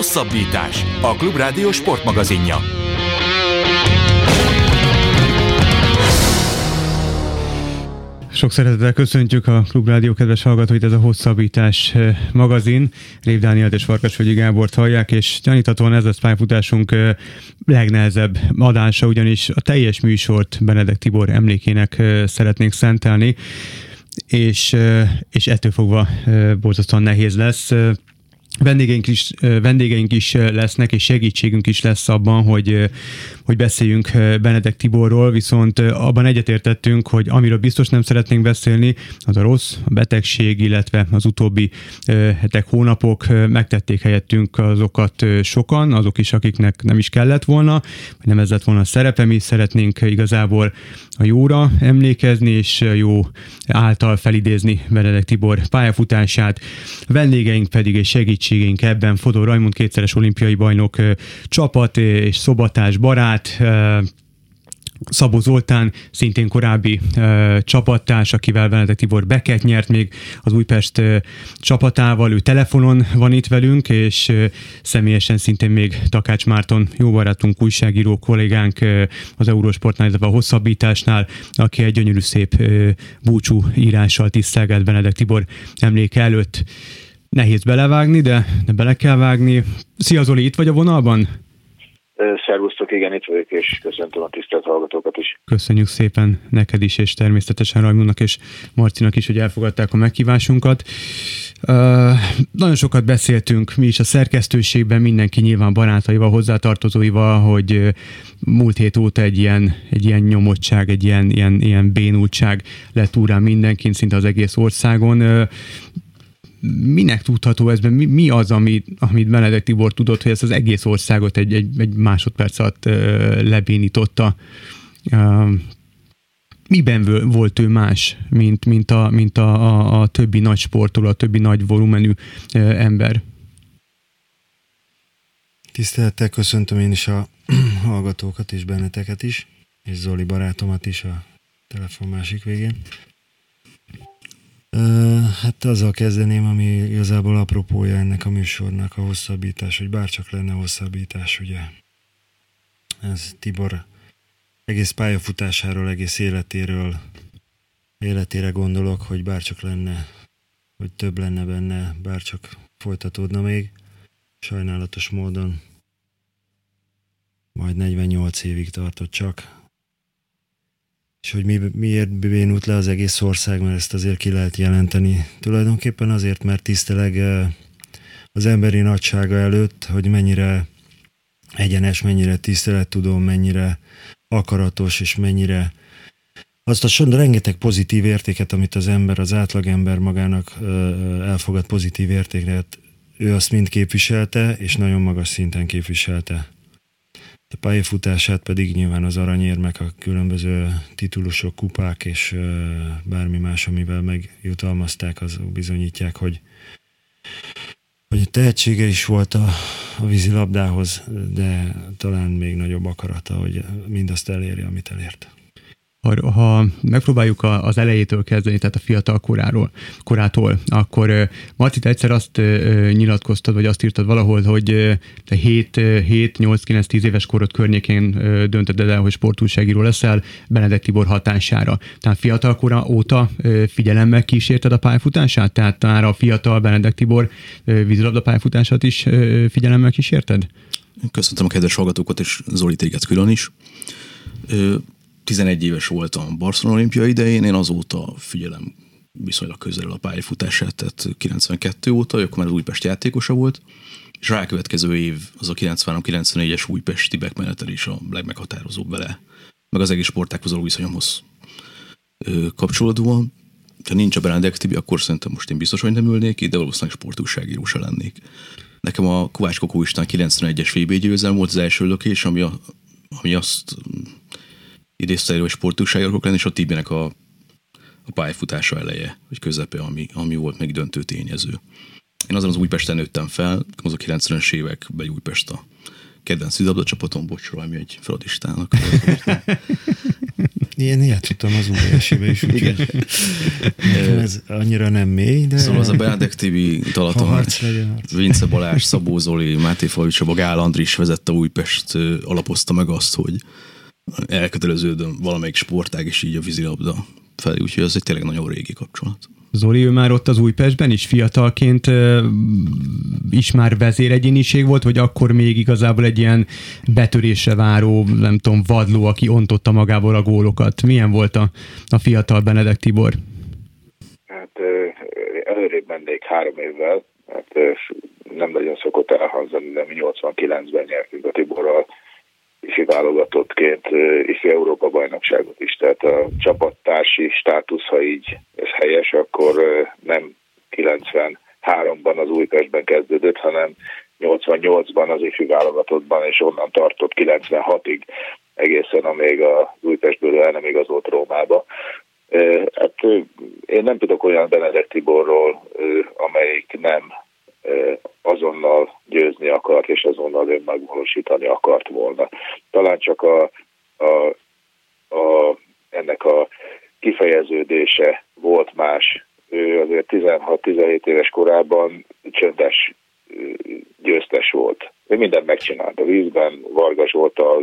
Hosszabbítás. A Klubrádió sportmagazinja. Sok szeretettel köszöntjük a Klubrádió kedves hallgatóit, ez a Hosszabbítás eh, magazin. Rév Dánielt és Farkasvölgyi Gábort hallják, és gyaníthatóan ez lesz pályafutásunk eh, legnehezebb adása, ugyanis a teljes műsort Benedek Tibor emlékének eh, szeretnénk szentelni, és, és ettől fogva borzasztóan nehéz lesz. Vendégeink is, vendégeink is lesznek, és segítségünk is lesz abban, hogy, hogy beszéljünk Benedek Tiborról, viszont abban egyetértettünk, hogy amiről biztos nem szeretnénk beszélni, az a rossz, a betegség, illetve az utóbbi hetek, hónapok megtették helyettünk azokat sokan, azok is, akiknek nem is kellett volna, vagy nem ez lett volna a szerepe, mi szeretnénk igazából a jóra emlékezni, és jó által felidézni Benedek Tibor pályafutását. Vendégeink pedig egy segítségeink ebben Fodor Rajmond kétszeres olimpiai bajnok csapat és szobatás barát, Szabó Zoltán, szintén korábbi ö, csapattárs, akivel Benedek Tibor Beket nyert még az Újpest ö, csapatával, ő telefonon van itt velünk, és ö, személyesen szintén még Takács Márton, jó barátunk, újságíró kollégánk ö, az Eurósportnál, illetve a hosszabbításnál, aki egy gyönyörű szép ö, búcsú írással tisztelget Benedek Tibor emléke előtt. Nehéz belevágni, de, de bele kell vágni. Szia Zoli, itt vagy a vonalban? Szervusztok, igen, itt vagyok, és köszöntöm a tisztelt hallgatókat is. Köszönjük szépen neked is, és természetesen Rajmónak és Marcinak is, hogy elfogadták a meghívásunkat. Uh, nagyon sokat beszéltünk mi is a szerkesztőségben, mindenki nyilván barátaival, hozzátartozóival, hogy múlt hét óta egy ilyen, egy ilyen nyomottság, egy ilyen, ilyen, ilyen bénultság lett úrán mindenkin, szinte az egész országon. Uh, minek tudható ez, mi, mi az, amit, amit Benedek Tibor tudott, hogy ezt az egész országot egy, egy, egy másodperc alatt lebénította? miben volt ő más, mint, mint, a, mint a, a, a többi nagy sportoló, a többi nagy volumenű ember? Tisztelettel köszöntöm én is a hallgatókat és benneteket is, és Zoli barátomat is a telefon másik végén. Hát azzal kezdeném, ami igazából apropója ennek a műsornak a hosszabbítás, hogy bárcsak lenne hosszabbítás, ugye. Ez Tibor egész pályafutásáról, egész életéről, életére gondolok, hogy bárcsak lenne, hogy több lenne benne, bárcsak folytatódna még. Sajnálatos módon majd 48 évig tartott csak, és hogy mi, miért bénult le az egész ország, mert ezt azért ki lehet jelenteni. Tulajdonképpen azért, mert tiszteleg az emberi nagysága előtt, hogy mennyire egyenes, mennyire tisztelettudó, mennyire akaratos, és mennyire azt a son rengeteg pozitív értéket, amit az ember, az átlagember magának elfogad pozitív értéket, ő azt mind képviselte, és nagyon magas szinten képviselte. A pályafutását pedig nyilván az aranyérmek, a különböző titulusok, kupák és bármi más, amivel megjutalmazták, az bizonyítják, hogy, hogy tehetsége is volt a, a vízilabdához, de talán még nagyobb akarata, hogy mindazt elérje, amit elért ha, ha megpróbáljuk az elejétől kezdeni, tehát a fiatal koráról, korától, akkor Marcit egyszer azt nyilatkoztad, vagy azt írtad valahol, hogy te 7, 7 8, 9, 10 éves korod környékén döntöd el, hogy sportúságíró leszel Benedek Tibor hatására. Tehát fiatal kora óta figyelemmel kísérted a pályafutását? Tehát már a fiatal Benedek Tibor vízilabda pályafutását is figyelemmel kísérted? Köszöntöm a kedves hallgatókat, és Zoli téged külön is 11 éves voltam Barcelona olimpia idején, én azóta figyelem viszonylag közelről a pályafutását, tehát 92 óta, akkor már az Újpest játékosa volt, és rákövetkező év az a 93-94-es Újpesti is a legmeghatározóbb vele, meg az egész sportákhoz való viszonyomhoz kapcsolódóan. Ha nincs a Benedek Tibi, akkor szerintem most én biztos, hogy nem ülnék de valószínűleg sportúságíró se lennék. Nekem a Kovács Kokó István 91-es VB győzelem volt az első lökés, ami, a, ami azt idézte hogy sportúságok lenni, és a Tibinek a, a pályafutása eleje, vagy közepe, ami, ami volt még döntő tényező. Én azon az Újpesten nőttem fel, az a 90-es években Újpest a kedvenc vízabda csapatom, bocsról, ami egy feladistának. Én ilyet tudtam az UBS-be is, úgyhogy ez annyira nem mély, de... Szóval az a Benedek TV Talaton, harc legyen harc. Vince Balázs, Szabó Zoli, Máté Favicsaba, Gál Andris vezette Újpest, alapozta meg azt, hogy elköteleződöm valamelyik sportág, és így a vízilabda felé, úgyhogy ez egy tényleg nagyon régi kapcsolat. Zoli, ő már ott az Újpestben is fiatalként is már vezéregyéniség volt, vagy akkor még igazából egy ilyen betörésre váró, nem tudom, vadló, aki ontotta magából a gólokat. Milyen volt a, a fiatal Benedek Tibor? Hát előrébb mennék három évvel, hát nem nagyon szokott elhangzani, de mi 89-ben nyertünk a Tiborral ifi válogatottként ifi Európa bajnokságot is. Tehát a csapattársi státusz, ha így ez helyes, akkor nem 93-ban az Újpestben kezdődött, hanem 88-ban az ifi válogatottban, és onnan tartott 96-ig egészen, amíg a Újpestből el nem igazolt Rómába. Hát én nem tudok olyan Benedek Tiborról, amelyik nem azonnal győzni akart, és azonnal ön megvalósítani akart volna. Talán csak a, a, a, ennek a kifejeződése volt más. Ő azért 16-17 éves korában csöndes győztes volt. Ő mindent megcsinált a vízben, Vargas volt a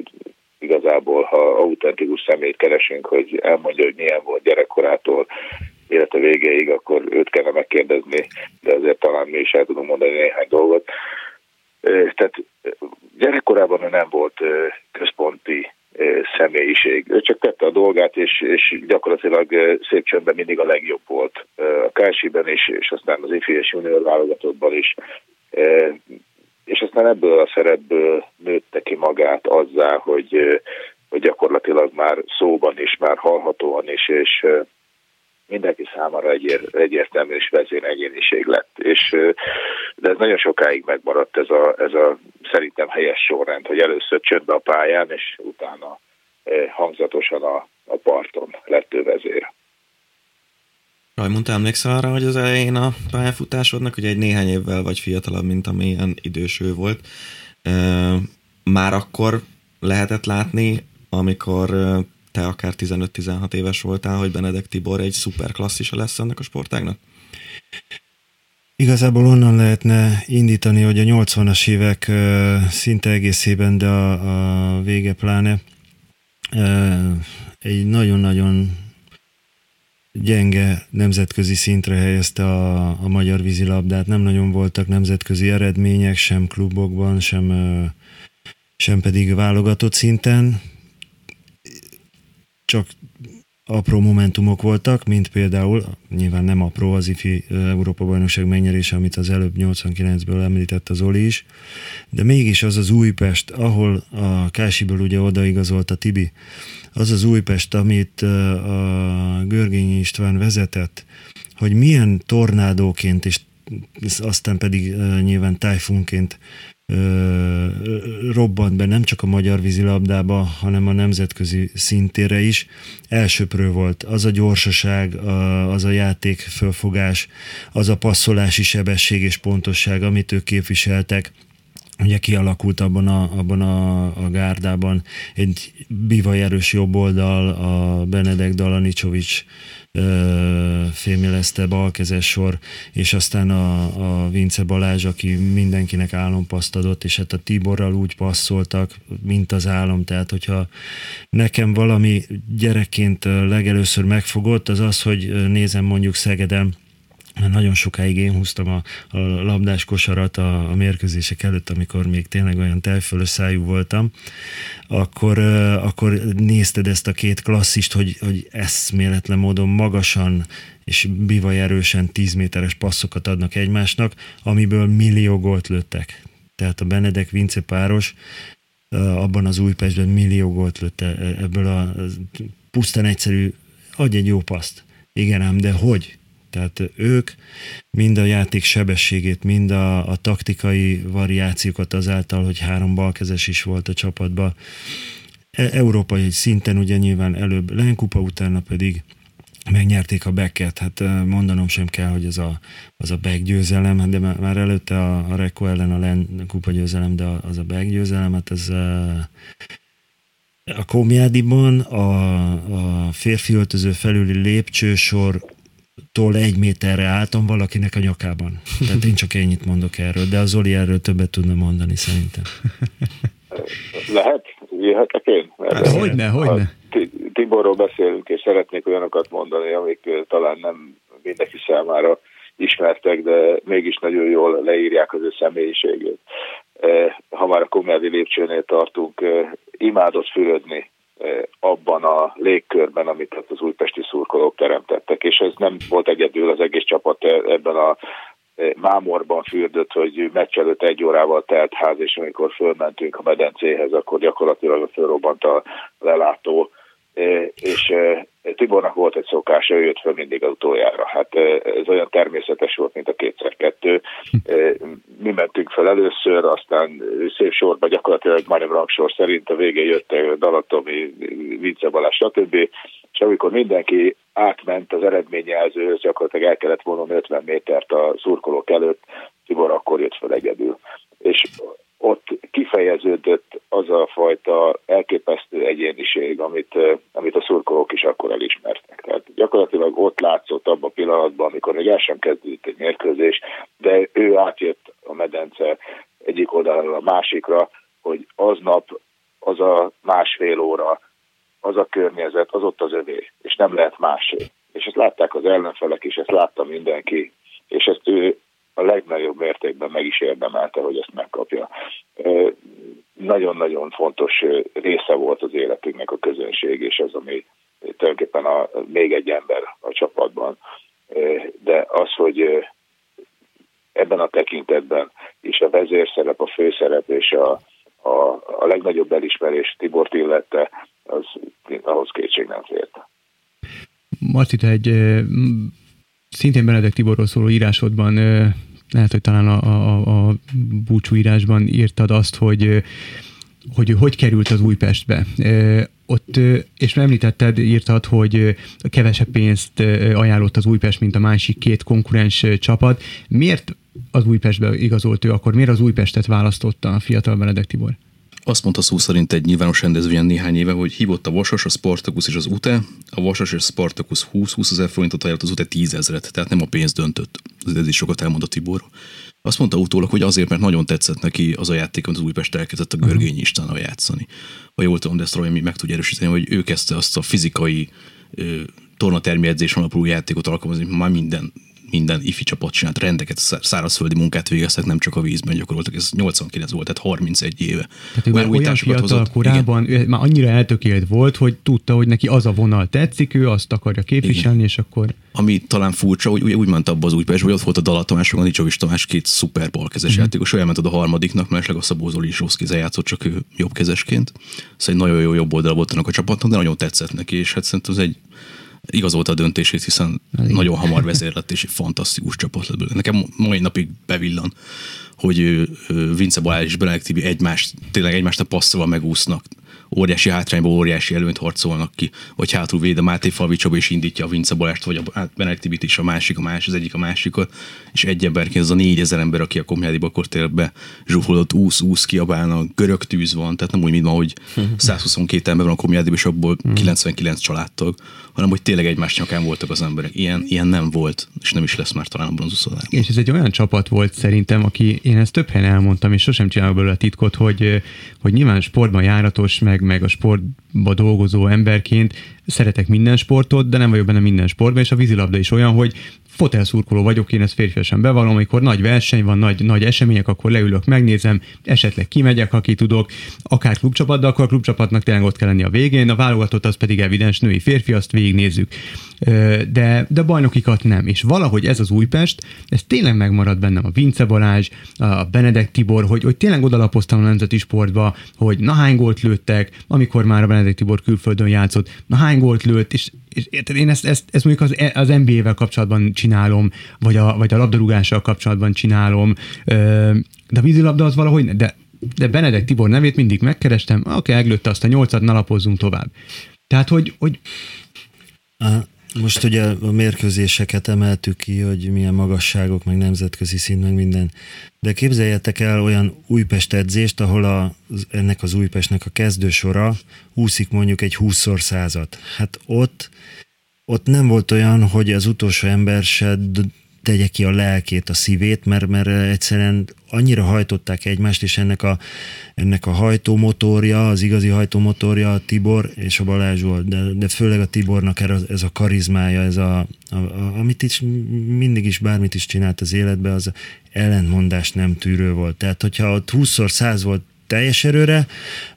igazából, ha autentikus szemét keresünk, hogy elmondja, hogy milyen volt gyerekkorától élete végéig, akkor őt kellene megkérdezni, de azért talán mi is el tudunk mondani néhány dolgot. Tehát gyerekkorában ő nem volt központi személyiség. Ő csak tette a dolgát, és, és gyakorlatilag szép csöndben mindig a legjobb volt. A Kársiben is, és aztán az ifi és junior válogatottban is. És aztán ebből a szerepből nőtte ki magát azzá, hogy, hogy gyakorlatilag már szóban is, már hallhatóan is, és mindenki számára egyér, egyértelmű és vezéregyéniség lett. És, de ez nagyon sokáig megmaradt ez a, ez a szerintem helyes sorrend, hogy először csöndbe a pályán, és utána hangzatosan a, a parton lett ő vezér. Rajmond, te emlékszel arra, hogy az elején a pályafutásodnak, hogy egy néhány évvel vagy fiatalabb, mint amilyen idős ő volt, már akkor lehetett látni, amikor te akár 15-16 éves voltál, hogy Benedek Tibor egy szuper klasszisa lesz ennek a sportágnak? Igazából onnan lehetne indítani, hogy a 80-as évek szinte egészében, de a, a vége pláne egy nagyon-nagyon gyenge nemzetközi szintre helyezte a, a magyar vízilabdát. Nem nagyon voltak nemzetközi eredmények, sem klubokban, sem, sem pedig válogatott szinten csak apró momentumok voltak, mint például, nyilván nem apró az IFI Európa bajnokság megnyerése, amit az előbb 89-ből említett az Oli is, de mégis az az Újpest, ahol a Kásiből ugye odaigazolt a Tibi, az az Újpest, amit a Görgényi István vezetett, hogy milyen tornádóként és aztán pedig nyilván tájfunként robbant be nem csak a magyar vízilabdába, hanem a nemzetközi szintére is. Elsőprő volt az a gyorsaság, az a játék fölfogás, az a passzolási sebesség és pontosság, amit ők képviseltek ugye kialakult abban a, abban a, a gárdában egy bivaj erős jobb oldal, a Benedek Dalanicsovics fémjelezte balkezes sor, és aztán a, a Vince Balázs, aki mindenkinek álompaszt adott, és hát a Tiborral úgy passzoltak, mint az álom, tehát hogyha nekem valami gyerekként legelőször megfogott, az az, hogy nézem mondjuk Szegedem, mert nagyon sokáig én húztam a, a labdás kosarat a, a mérkőzések előtt, amikor még tényleg olyan telfölös szájú voltam, akkor, akkor nézted ezt a két klasszist, hogy, hogy eszméletlen módon magasan és bivaj erősen 10 méteres passzokat adnak egymásnak, amiből millió gólt lőttek. Tehát a Benedek Vince páros abban az Újpestben millió gólt lőtte e, ebből a pusztán egyszerű, adj egy jó paszt. Igen ám, de hogy? Tehát ők mind a játék sebességét, mind a, a taktikai variációkat azáltal, hogy három balkezes is volt a csapatban, e, európai szinten ugye nyilván előbb Lenkupa, utána pedig megnyerték a Becket, hát mondanom sem kell, hogy ez a, az a Beck győzelem, de már előtte a, a Reko ellen a Len kupa győzelem, de az a Beck győzelem, hát ez a Komjádiban a, a férfi öltöző felüli lépcsősortól egy méterre álltam valakinek a nyakában. Tehát én csak ennyit mondok erről, de az Zoli erről többet tudna mondani szerintem. Lehet? Jöhetek én? Hát, hogyne, hogyne. Tiborról beszélünk, és szeretnék olyanokat mondani, amik talán nem mindenki számára ismertek, de mégis nagyon jól leírják az ő személyiségét. Ha már a komédi lépcsőnél tartunk, imádott fürödni abban a légkörben, amit ott az újpesti szurkolók teremtettek, és ez nem volt egyedül az egész csapat ebben a mámorban fürdött, hogy meccs előtt egy órával telt ház, és amikor fölmentünk a medencéhez, akkor gyakorlatilag fölrobbant a lelátó, és Tibornak volt egy szokása, ő jött fel mindig az utoljára. Hát ez olyan természetes volt, mint a kétszer-kettő. Mi mentünk fel először, aztán szép sorban gyakorlatilag majdnem rangsor szerint a végén jöttek Dalatomi, Vince Balázs, stb. És amikor mindenki átment az eredményjelzőhöz, gyakorlatilag el kellett volna 50 métert a szurkolók előtt, Tibor akkor jött fel egyedül. És ott kifejeződött az a fajta elképesztő egyéniség, amit, amit a szurkolók is akkor elismertek. Tehát gyakorlatilag ott látszott abban a pillanatban, amikor még el sem kezdődött egy mérkőzés, de ő átjött a medence egyik oldalról a másikra, hogy aznap az a másfél óra, az a környezet, az ott az övé, és nem lehet másé. És ezt látták az ellenfelek is, ezt látta mindenki, és ezt ő a legnagyobb mértékben meg is érdemelte, hogy ezt megkapja. Nagyon-nagyon fontos része volt az életünknek a közönség, és az, ami tulajdonképpen a, még egy ember a csapatban. De az, hogy ebben a tekintetben is a vezérszerep, a főszerep és a, a, a legnagyobb elismerés Tibort illette, az ahhoz kétség nem fért. Marci, te egy szintén Benedek Tiborról szóló írásodban lehet, hogy talán a, a, a búcsúírásban írtad azt, hogy hogy hogy került az Újpestbe. Ott, és említetted, írtad, hogy kevesebb pénzt ajánlott az Újpest, mint a másik két konkurens csapat. Miért az Újpestbe igazolt ő akkor? Miért az Újpestet választotta a fiatal Benedek Tibor? Azt mondta szó szerint egy nyilvános rendezvényen néhány éve, hogy hívott a Vasas, a Spartacus és az UTE. A Vasas és a Spartacus 20-20 ezer forintot ajánlott, az UTE 10 ezeret, tehát nem a pénz döntött. Ez is sokat elmondott Tibor. Azt mondta utólag, hogy azért, mert nagyon tetszett neki az a játék, amit az Újpest elkezdett a Görgényi Istennel játszani. Ha jól tudom, de ezt Roy meg tudja erősíteni, hogy ő kezdte azt a fizikai tornatermi edzés alapuló játékot alkalmazni, már minden minden ifi csapat csinált rendeket, szárazföldi munkát végeztek, nem csak a vízben gyakoroltak, ez 89 volt, tehát 31 éve. Tehát ő olyan, olyan fiatal hozott, korában, ő már annyira eltökélt volt, hogy tudta, hogy neki az a vonal tetszik, ő azt akarja képviselni, igen. és akkor... Ami talán furcsa, hogy úgy ment abba az új hogy ott volt a Dala Tamás, a Nicsovics Tamás két szuper balkezes uh-huh. játékos, olyan ment a harmadiknak, mert a Szabó Zoli is rossz játszott, csak ő jobbkezesként. Szóval nagyon jó jobb oldal volt a csapatnak, de nagyon tetszett neki, és hát szerintem ez egy igazolta a döntését, hiszen Igen. nagyon hamar vezérlett, és egy fantasztikus csapat lett Nekem mai napig bevillan, hogy Vince Balázs és Benedek Tibi egymást, tényleg egymást a passzolva megúsznak óriási hátrányba óriási előnyt harcolnak ki, vagy hátul véd a Máté Falvicsoba és indítja a Vince Balást, vagy a hát Benediktibit is a másik, a más, az egyik a másikat, és egy emberként az a négyezer ember, aki a komjádiba akkor tényleg be zsúfolott, úsz, úsz, kiabálnak, görög tűz van, tehát nem úgy, mint ma, hogy 122 ember van a komjádiba, és abból 99 családtag, hanem hogy tényleg egymás nyakán voltak az emberek. Ilyen, ilyen nem volt, és nem is lesz már talán a bronzuszodában. És ez egy olyan csapat volt szerintem, aki én ezt több helyen elmondtam, és sosem csinálok belőle a titkot, hogy, hogy nyilván sportban járatos, meg, meg a sportba dolgozó emberként szeretek minden sportot, de nem vagyok benne minden sportban, és a vízilabda is olyan, hogy fotelszurkoló vagyok, én ezt férfiasan bevallom, amikor nagy verseny van, nagy, nagy események, akkor leülök, megnézem, esetleg kimegyek, aki tudok, akár klubcsapat, de akkor a klubcsapatnak tényleg ott kell lenni a végén, a válogatott az pedig evidens női férfi, azt végignézzük. De, de bajnokikat nem. És valahogy ez az Újpest, ez tényleg megmarad bennem a Vince Balázs, a Benedek Tibor, hogy, hogy tényleg odalapoztam a nemzeti sportba, hogy na hány gólt lőttek, amikor már a Benedek Tibor külföldön játszott, na hány gólt lőtt, és, és érted, én ezt, ezt, ezt mondjuk az, az NBA-vel kapcsolatban csinálom, vagy a, vagy a labdarúgással kapcsolatban csinálom, de a vízilabda az valahogy, de, de Benedek Tibor nevét mindig megkerestem, oké, okay, meglőtte azt a nyolcat, na tovább. Tehát, hogy, hogy Most ugye a mérkőzéseket emeltük ki, hogy milyen magasságok, meg nemzetközi szint, meg minden. De képzeljetek el olyan Újpest edzést, ahol a, ennek az Újpestnek a kezdősora úszik mondjuk egy 20 százat. Hát ott, ott nem volt olyan, hogy az utolsó ember se tegye ki a lelkét, a szívét, mert, mert egyszerűen annyira hajtották egymást, és ennek a, ennek a hajtómotorja, az igazi hajtómotorja a Tibor és a Balázs volt, de, de főleg a Tibornak ez a karizmája, ez a, a, a, amit is mindig is bármit is csinált az életben, az ellentmondás nem tűrő volt. Tehát, hogyha ott 20-szor 100 volt teljes erőre,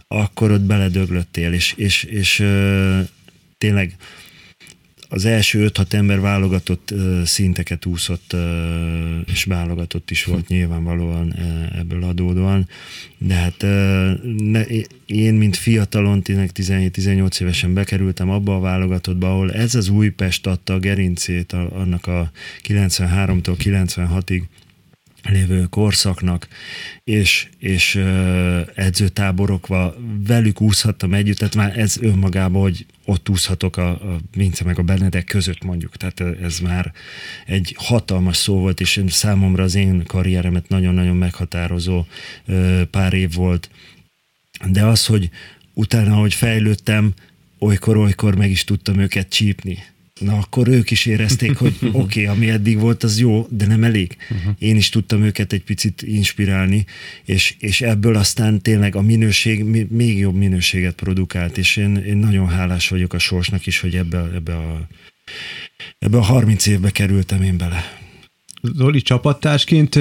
akkor ott beledöglöttél, és, és, és ö, tényleg az első 5-6 ember válogatott szinteket úszott, és válogatott is volt nyilvánvalóan ebből adódóan, de hát én, mint fiatalon, 17-18 évesen bekerültem abba a válogatottba, ahol ez az Újpest adta a gerincét annak a 93-tól 96-ig lévő korszaknak, és, és edzőtáborokva velük úszhattam együtt, tehát már ez önmagában, hogy ott úszhatok a, a Vince meg a Benedek között mondjuk, tehát ez már egy hatalmas szó volt, és számomra az én karrieremet nagyon-nagyon meghatározó pár év volt. De az, hogy utána, hogy fejlődtem, olykor-olykor meg is tudtam őket csípni na akkor ők is érezték, hogy oké, okay, ami eddig volt, az jó, de nem elég. Uh-huh. Én is tudtam őket egy picit inspirálni, és, és ebből aztán tényleg a minőség még jobb minőséget produkált, és én, én nagyon hálás vagyok a sorsnak is, hogy ebbe, ebbe, a, ebbe a 30 évbe kerültem én bele. Zoli csapattársként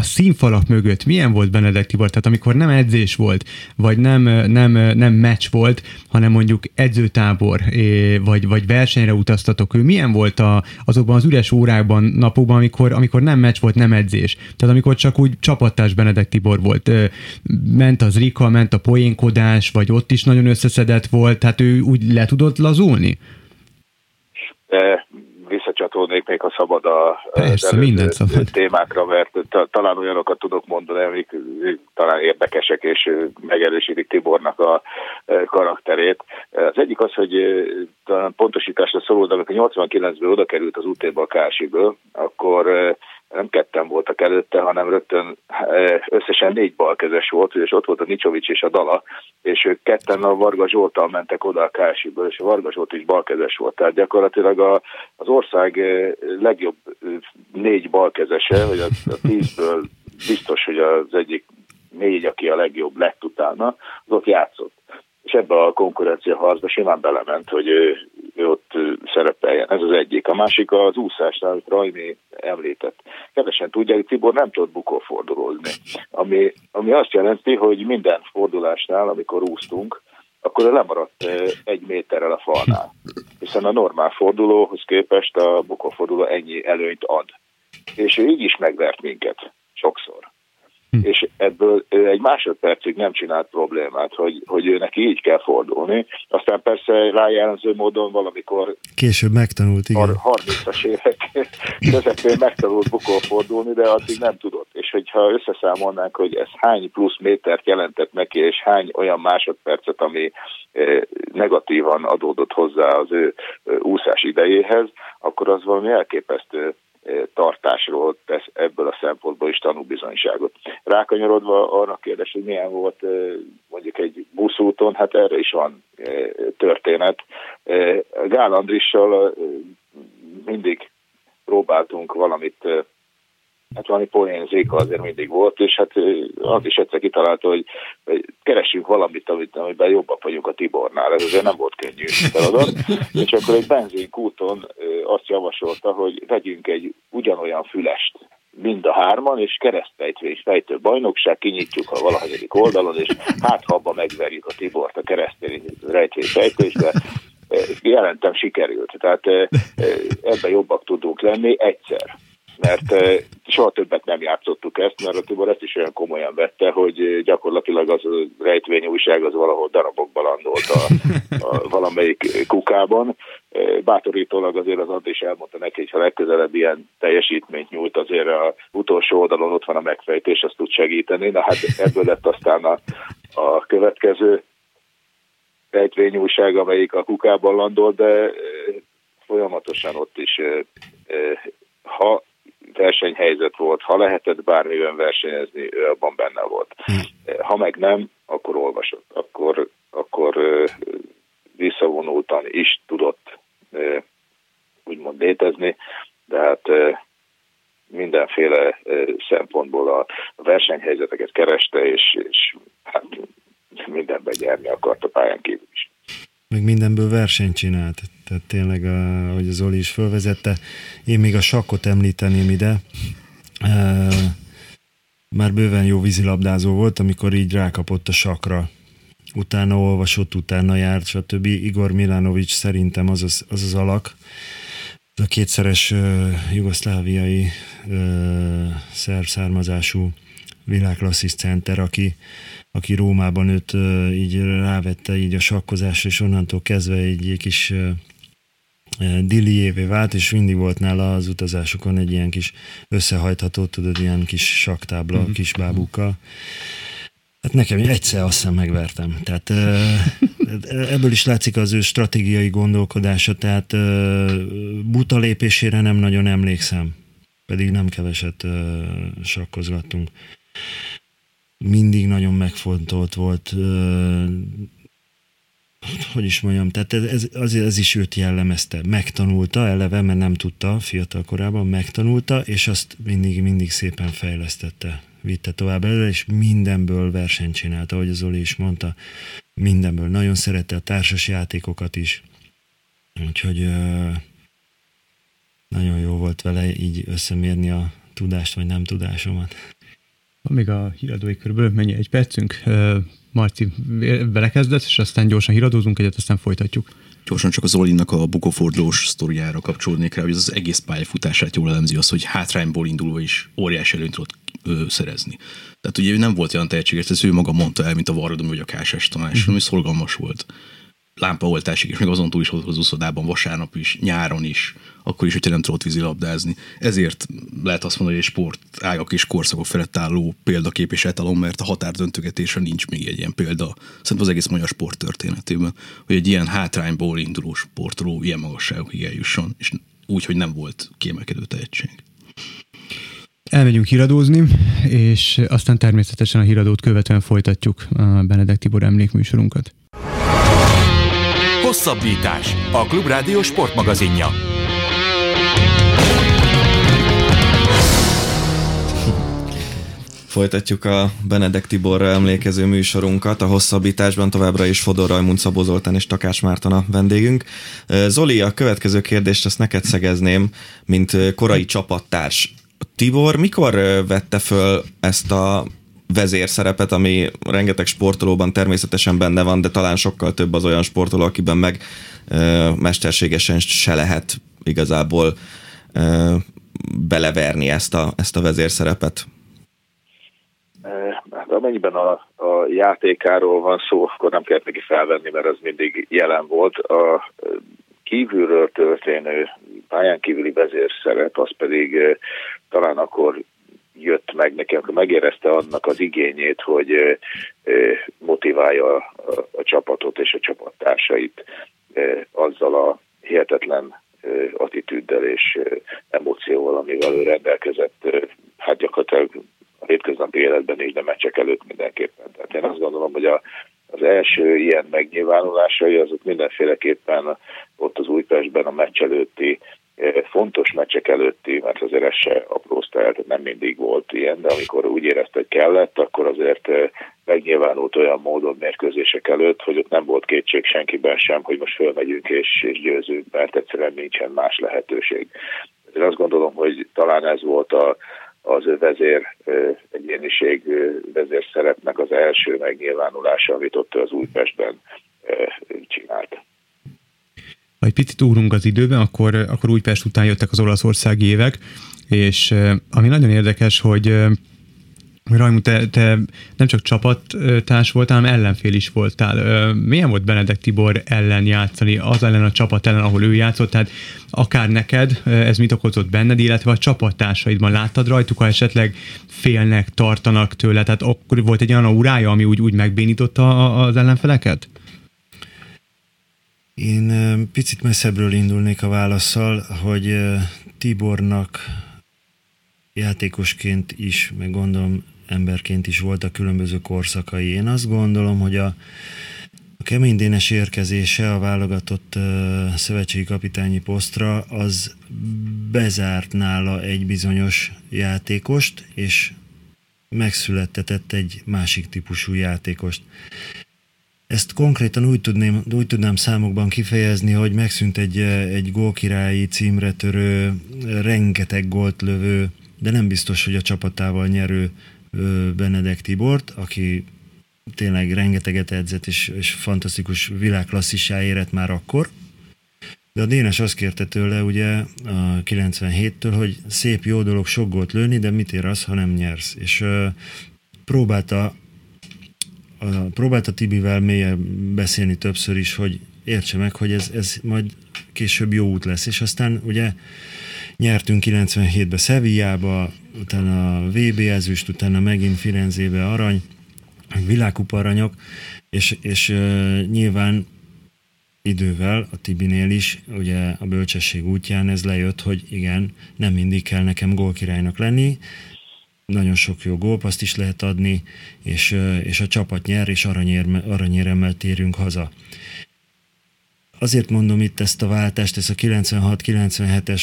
a színfalak mögött milyen volt Benedek Tibor? Tehát amikor nem edzés volt, vagy nem, nem, nem meccs volt, hanem mondjuk edzőtábor, vagy, vagy versenyre utaztatok, ő milyen volt a, azokban az üres órákban, napokban, amikor, amikor nem meccs volt, nem edzés? Tehát amikor csak úgy csapattárs Benedek Tibor volt. Ment az Rika, ment a poénkodás, vagy ott is nagyon összeszedett volt, tehát ő úgy le tudott lazulni? Visszacsatolnék még, ha szabad a Persze, minden szabad. témákra, mert talán olyanokat tudok mondani, amik talán érdekesek és megerősítik Tibornak a karakterét. Az egyik az, hogy talán pontosításra szóló, de amikor 89-ből oda került az UT-ba a Kásiből, akkor nem ketten voltak előtte, hanem rögtön eh, összesen négy balkezes volt, és ott volt a Nicsovics és a Dala, és ők ketten a Varga Zsoltal mentek oda a Kásiből, és a Varga Zsolt is balkezes volt. Tehát gyakorlatilag a, az ország eh, legjobb eh, négy balkezese, vagy a, a tízből biztos, hogy az egyik négy, aki a legjobb lett utána, az ott játszott és ebbe a konkurencia harcba simán belement, hogy ő, ő ott szerepeljen. Ez az egyik. A másik az úszásnál, amit Rajmi említett. Kevesen tudják, hogy Tibor nem tudott bukófordulózni. Ami, ami azt jelenti, hogy minden fordulásnál, amikor úsztunk, akkor lemaradt egy méterrel a falnál. Hiszen a normál fordulóhoz képest a bukóforduló ennyi előnyt ad. És ő így is megvert minket sokszor. Hm. És ebből egy másodpercig nem csinált problémát, hogy, hogy ő neki így kell fordulni. Aztán persze rájelenző módon valamikor... Később megtanult, igen. 30-as évek közepén megtanult bukó fordulni, de addig nem tudott. És hogyha összeszámolnánk, hogy ez hány plusz métert jelentett neki, és hány olyan másodpercet, ami eh, negatívan adódott hozzá az ő úszás idejéhez, akkor az valami elképesztő tartásról tesz ebből a szempontból is tanúbizonyságot. Rákanyarodva arra kérdés, hogy milyen volt mondjuk egy buszúton, hát erre is van történet. Gál Andrissal mindig próbáltunk valamit hát valami poénzéka azért mindig volt, és hát az is egyszer kitalálta, hogy, keressünk valamit, amit, amiben jobbak vagyunk a Tibornál. Ez azért nem volt könnyű feladat. És akkor egy benzinkúton azt javasolta, hogy vegyünk egy ugyanolyan fülest, mind a hárman, és keresztfejtvés fejtő bajnokság, kinyitjuk a valahagyadik oldalon, és hát ha abba megverjük a Tibort a keresztény rejtvés fejtősbe, jelentem sikerült. Tehát ebben jobbak tudunk lenni egyszer mert soha többet nem játszottuk ezt, mert a Tibor ezt is olyan komolyan vette, hogy gyakorlatilag az rejtvény újság az valahol darabokban landolt a, a valamelyik kukában. Bátorítólag azért az Andi elmondta neki, hogy ha legközelebb ilyen teljesítményt nyújt, azért a utolsó oldalon ott van a megfejtés, azt tud segíteni. Na hát ebből lett aztán a, a következő rejtvényújság, amelyik a kukában landolt, de folyamatosan ott is, ha versenyhelyzet volt, ha lehetett bármiben versenyezni, ő abban benne volt. Ha meg nem, akkor olvasott, akkor, akkor visszavonultan is tudott úgymond létezni, de hát mindenféle szempontból a versenyhelyzeteket kereste, és, és hát mindenben nyerni akart a pályán kívül is. Meg mindenből versenyt csinált. Tehát tényleg, ahogy az Oli is felvezette, én még a sakkot említeném ide. Már bőven jó vízilabdázó volt, amikor így rákapott a sakra. Utána olvasott, utána járt, stb. Igor Milanovic szerintem az az, az, az alak, a kétszeres uh, jugoszláviai uh, szerb származású világklasszis center, aki, aki Rómában őt így rávette így a sakkozásra, és onnantól kezdve egy, egy kis Dilliévé vált, és mindig volt nála az utazásokon egy ilyen kis összehajtható, tudod, ilyen kis saktábla, mm-hmm. kis bábukkal. Hát nekem egyszer azt hiszem megvertem. Tehát ebből is látszik az ő stratégiai gondolkodása, tehát buta lépésére nem nagyon emlékszem, pedig nem keveset sakkozgattunk. Mindig nagyon megfontolt volt, hogy is mondjam, tehát ez, ez, ez is őt jellemezte. Megtanulta eleve, mert nem tudta fiatal korában, megtanulta, és azt mindig, mindig szépen fejlesztette vitte tovább előre, és mindenből versenyt csinálta, ahogy az Zoli is mondta, mindenből. Nagyon szerette a társas játékokat is, úgyhogy nagyon jó volt vele így összemérni a tudást, vagy nem tudásomat. Van még a híradói körülbelül mennyi egy percünk. Marci belekezdett, és aztán gyorsan híradózunk egyet, aztán folytatjuk. Gyorsan csak az Olinnak a bukófordulós sztoriára kapcsolódnék rá, hogy az, az egész pályafutását jól elemzi az, hogy hátrányból indulva is óriási előnyt tudott ö, szerezni. Tehát ugye ő nem volt olyan tehetséges, ez ő maga mondta el, mint a Varradom vagy a Kásás Tamás, uh-huh. ami szorgalmas volt. Lámpaoltásig, és még azon túl is volt az úszodában, vasárnap is, nyáron is, akkor is, hogyha nem tudott vízilabdázni. Ezért lehet azt mondani, hogy egy sport ágak és korszakok felett álló példakép és etalon, mert a határdöntögetésre nincs még egy ilyen példa. Szerintem az egész magyar sport történetében, hogy egy ilyen hátrányból induló sportról ilyen magasságokig eljusson, és úgy, hogy nem volt kiemelkedő tehetség. Elmegyünk híradózni, és aztán természetesen a híradót követően folytatjuk a Benedek Tibor emlékműsorunkat. Hosszabbítás. A Klubrádió sportmagazinja. Folytatjuk a Benedek Tiborra emlékező műsorunkat. A hosszabbításban továbbra is Fodor Rajmund, Szabó Zoltán és Takás Márton a vendégünk. Zoli, a következő kérdést azt neked szegezném, mint korai csapattárs. Tibor mikor vette föl ezt a vezérszerepet, ami rengeteg sportolóban természetesen benne van, de talán sokkal több az olyan sportoló, akiben meg ö, mesterségesen se lehet igazából ö, beleverni ezt a, ezt a vezérszerepet. Hát amennyiben a, a játékáról van szó, akkor nem kell neki felvenni, mert az mindig jelen volt. A kívülről történő pályán kívüli vezérszerep, az pedig talán akkor jött meg neki, akkor megérezte annak az igényét, hogy motiválja a, a csapatot és a csapattársait azzal a hihetetlen attitűddel és emócióval, amivel ő rendelkezett, hát gyakorlatilag a hétköznapi életben is, de meccsek előtt mindenképpen. Tehát én azt gondolom, hogy a, az első ilyen megnyilvánulásai azok mindenféleképpen ott az Újpestben a meccs előtti meccsek előtti, mert azért ez se apró tehát nem mindig volt ilyen, de amikor úgy érezte, hogy kellett, akkor azért megnyilvánult olyan módon mérkőzések előtt, hogy ott nem volt kétség senkiben sem, hogy most fölmegyünk és, és győzünk, mert egyszerűen nincsen más lehetőség. Én azt gondolom, hogy talán ez volt a, az vezér egyéniség vezér szerepnek az első megnyilvánulása, amit ott az Újpestben csinált. Ha egy picit ugrunk az időben, akkor, akkor Újpest után jöttek az olaszországi évek, és ami nagyon érdekes, hogy Rajmut, te, te nem csak csapattárs voltál, hanem ellenfél is voltál. Milyen volt Benedek Tibor ellen játszani, az ellen a csapat ellen, ahol ő játszott? Tehát akár neked ez mit okozott benned, illetve a csapattársaidban láttad rajtuk, ha esetleg félnek, tartanak tőle? Tehát akkor volt egy olyan aurája, ami úgy, úgy megbénította az ellenfeleket? Én picit messzebbről indulnék a válaszsal, hogy Tibornak játékosként is, meg gondolom emberként is voltak különböző korszakai. Én azt gondolom, hogy a, a kemény Dénes érkezése a válogatott uh, szövetségi kapitányi posztra az bezárt nála egy bizonyos játékost, és megszülettetett egy másik típusú játékost. Ezt konkrétan úgy, tudném, úgy tudnám számokban kifejezni, hogy megszűnt egy, egy gólkirályi címre törő, rengeteg gólt lövő, de nem biztos, hogy a csapatával nyerő Benedek Tibort, aki tényleg rengeteget edzett, és, és fantasztikus világklasszissá érett már akkor. De a Dénes azt kérte tőle ugye a 97-től, hogy szép jó dolog sok gólt lőni, de mit ér az, ha nem nyersz. És uh, próbálta a, próbálta Tibivel mélyen beszélni többször is, hogy értse meg, hogy ez, ez majd később jó út lesz. És aztán ugye nyertünk 97-ben Sevillába, utána a VB ezüst, utána megint Firenzébe arany, világkupa aranyok, és, és uh, nyilván idővel a Tibinél is, ugye a bölcsesség útján ez lejött, hogy igen, nem mindig kell nekem gólkirálynak lenni, nagyon sok jó gólpaszt is lehet adni, és, és a csapat nyer, és aranyéremmel térünk haza. Azért mondom itt ezt a váltást, ezt a 96-97-es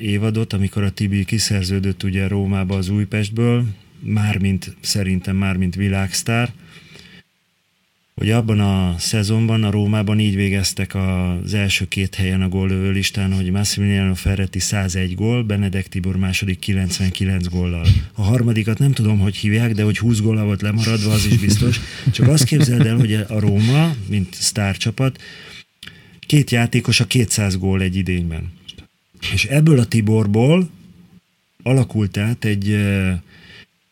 évadot, amikor a Tibi kiszerződött ugye Rómába az Újpestből, mármint szerintem mármint világsztár, hogy abban a szezonban a Rómában így végeztek az első két helyen a góllövő listán, hogy Massimiliano Ferretti 101 gól, Benedek Tibor második 99 góllal. A harmadikat nem tudom, hogy hívják, de hogy 20 góllal volt lemaradva, az is biztos. Csak azt képzeld el, hogy a Róma, mint sztárcsapat, két játékos a 200 gól egy idényben. És ebből a Tiborból alakult át egy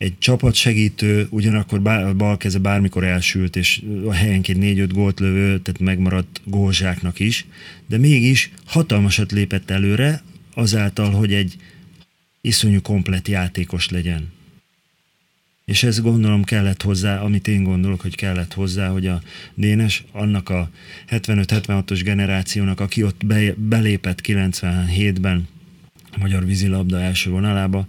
egy csapatsegítő, ugyanakkor bár, bal keze bármikor elsült, és a helyenként négy-öt gólt lövő, tehát megmaradt gólzsáknak is, de mégis hatalmasat lépett előre, azáltal, hogy egy iszonyú komplet játékos legyen. És ez gondolom kellett hozzá, amit én gondolok, hogy kellett hozzá, hogy a Dénes annak a 75-76-os generációnak, aki ott be, belépett 97-ben a magyar vízilabda első vonalába,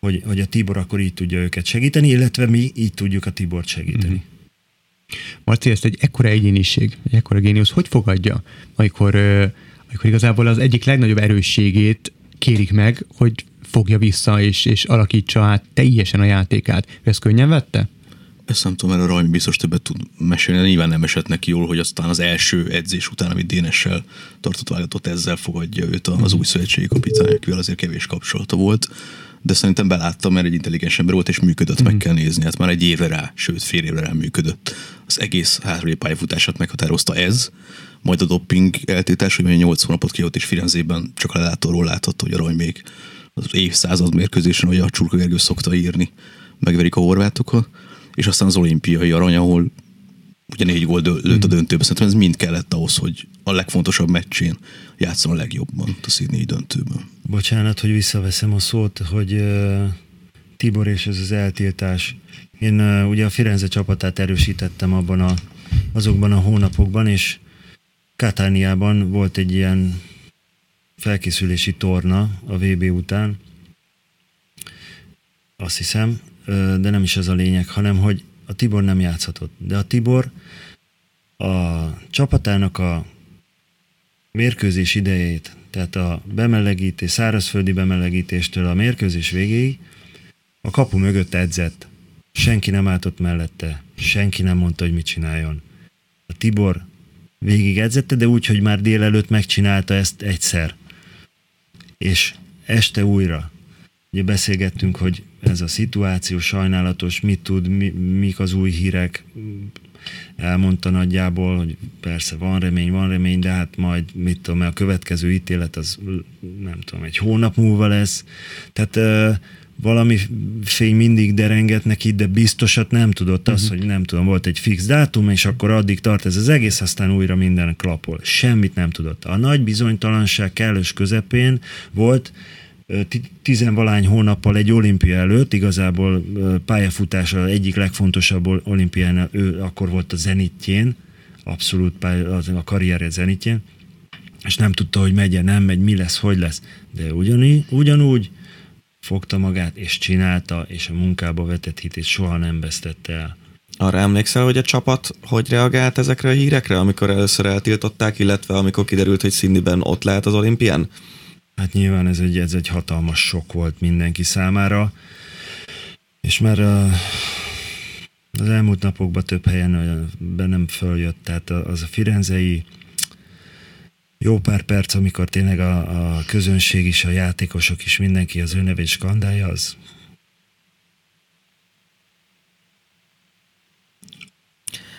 hogy, hogy a Tibor akkor így tudja őket segíteni, illetve mi így tudjuk a Tibort segíteni. Mm-hmm. Marci, ezt egy ekkora egyéniség, egy ekkora géniusz, hogy fogadja, amikor, amikor igazából az egyik legnagyobb erősségét kérik meg, hogy fogja vissza és, és alakítsa át teljesen a játékát. Ezt könnyen vette? Ezt nem tudom, mert a Rajmi biztos többet tud mesélni, nyilván nem esett neki jól, hogy aztán az első edzés után, amit Dénessel tartott válogatott, ezzel fogadja őt az új szövetségi kapitány, akivel azért kevés kapcsolata volt de szerintem beláttam, mert egy intelligens ember volt, és működött, mm. meg mhm. kell nézni. Hát már egy évre rá, sőt fél évre rá működött. Az egész hátralév pályafutását meghatározta ez, majd a dopping eltétás, hogy 8 hónapot kijött, és Firenzében csak a lelátóról láthatta, hogy a Raj még az évszázad mérkőzésen, hogy a Csurka Gergő szokta írni, megverik a horvátokat, és aztán az olimpiai arany, ahol ugye négy gól lőtt a mhm. döntőbe. Szerintem ez mind kellett ahhoz, hogy a legfontosabb meccsén játszom a legjobban a Sydney döntőben. Bocsánat, hogy visszaveszem a szót, hogy uh, Tibor és ez az eltiltás. Én uh, ugye a Firenze csapatát erősítettem abban a, azokban a hónapokban, és Katániában volt egy ilyen felkészülési torna a VB után, azt hiszem, de nem is ez a lényeg, hanem hogy a Tibor nem játszhatott. De a Tibor a csapatának a mérkőzés idejét, tehát a bemelegítés, szárazföldi bemelegítéstől a mérkőzés végéig a kapu mögött edzett. Senki nem álltott mellette, senki nem mondta, hogy mit csináljon. A Tibor végig edzette, de úgy, hogy már délelőtt megcsinálta ezt egyszer. És este újra. Ugye beszélgettünk, hogy ez a szituáció sajnálatos, mit tud, mi, mik az új hírek, elmondta nagyjából, hogy persze van remény, van remény, de hát majd mit tudom, a következő ítélet az nem tudom, egy hónap múlva lesz. Tehát uh, valami fény mindig derenget neki, de biztosat nem tudott az, uh-huh. hogy nem tudom, volt egy fix dátum, és akkor addig tart ez az egész, aztán újra minden klapol. Semmit nem tudott. A nagy bizonytalanság kellős közepén volt, tizenvalány hónappal egy olimpia előtt, igazából pályafutása egyik legfontosabb olimpián, ő akkor volt a zenitjén, abszolút pály, az a karrierje zenitjén, és nem tudta, hogy megye, nem megy, mi lesz, hogy lesz. De ugyanígy, ugyanúgy fogta magát, és csinálta, és a munkába vetett hitét soha nem vesztette el. Arra emlékszel, hogy a csapat hogy reagált ezekre a hírekre, amikor először eltiltották, illetve amikor kiderült, hogy Sydneyben ott lehet az olimpián? Hát nyilván ez egy, ez egy hatalmas sok volt mindenki számára, és már a, az elmúlt napokban több helyen bennem följött, tehát az a firenzei jó pár perc, amikor tényleg a, a közönség is, a játékosok is, mindenki az ő nevét skandálja, az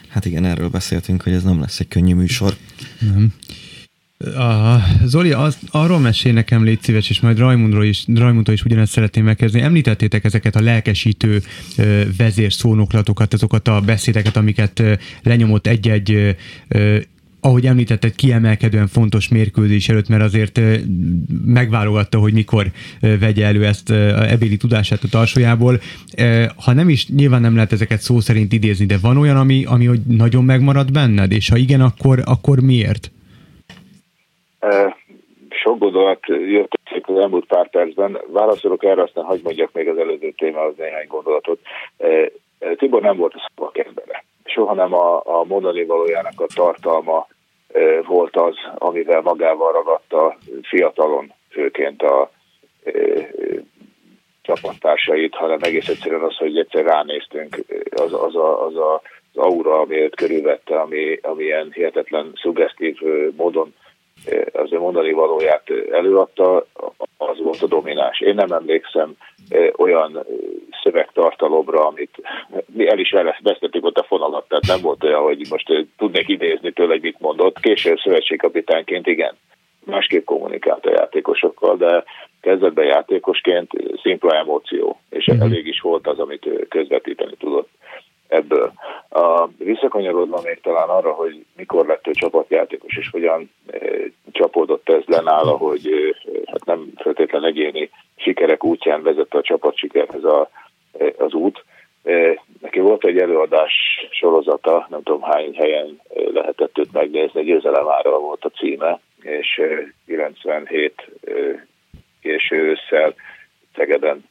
Hát igen, erről beszéltünk, hogy ez nem lesz egy könnyű műsor. Nem. A, Zoli, az, arról mesél nekem, légy szíves, és majd Rajmundról is, Rajmundról is ugyanezt szeretném megkezdeni. Említettétek ezeket a lelkesítő ö, vezérszónoklatokat, azokat a beszédeket, amiket lenyomott egy-egy ahogy említetted, kiemelkedően fontos mérkőzés előtt, mert azért megválogatta, hogy mikor vegye elő ezt a ebéli tudását a tarsójából. Ha nem is, nyilván nem lehet ezeket szó szerint idézni, de van olyan, ami, ami hogy nagyon megmarad benned, és ha igen, akkor, akkor miért? Sok gondolat jött az elmúlt pár percben. Válaszolok erre, aztán hagyd mondjak még az előző témához néhány gondolatot. Tibor nem volt a szavak embere soha nem a, a mondani valójának a tartalma volt az, amivel magával ragadta fiatalon, főként a csapattársait, hanem egész egyszerűen az, hogy egyszer ránéztünk, az, az, a, az a, az aura, ami őt körülvette, ami, ami ilyen hihetetlen szuggesztív módon az ő mondani valóját előadta, az volt a domináns. Én nem emlékszem olyan szövegtartalomra, amit mi el is vesztettük ott a fonalat, tehát nem volt olyan, hogy most tudnék idézni tőle, hogy mit mondott. Később szövetségkapitányként igen, másképp kommunikált a játékosokkal, de kezdetben játékosként szimpla emóció, és mm-hmm. elég is volt az, amit közvetíteni tudott ebből. A, visszakanyarodva még talán arra, hogy mikor lett ő csapatjátékos, és hogyan e, csapódott ez le nála, hogy e, hát nem feltétlen egyéni sikerek útján vezette a csapat sikerhez a, e, az út. E, neki volt egy előadás sorozata, nem tudom hány helyen lehetett őt megnézni, győzelem ára volt a címe, és 97 e, késő ősszel Szegeden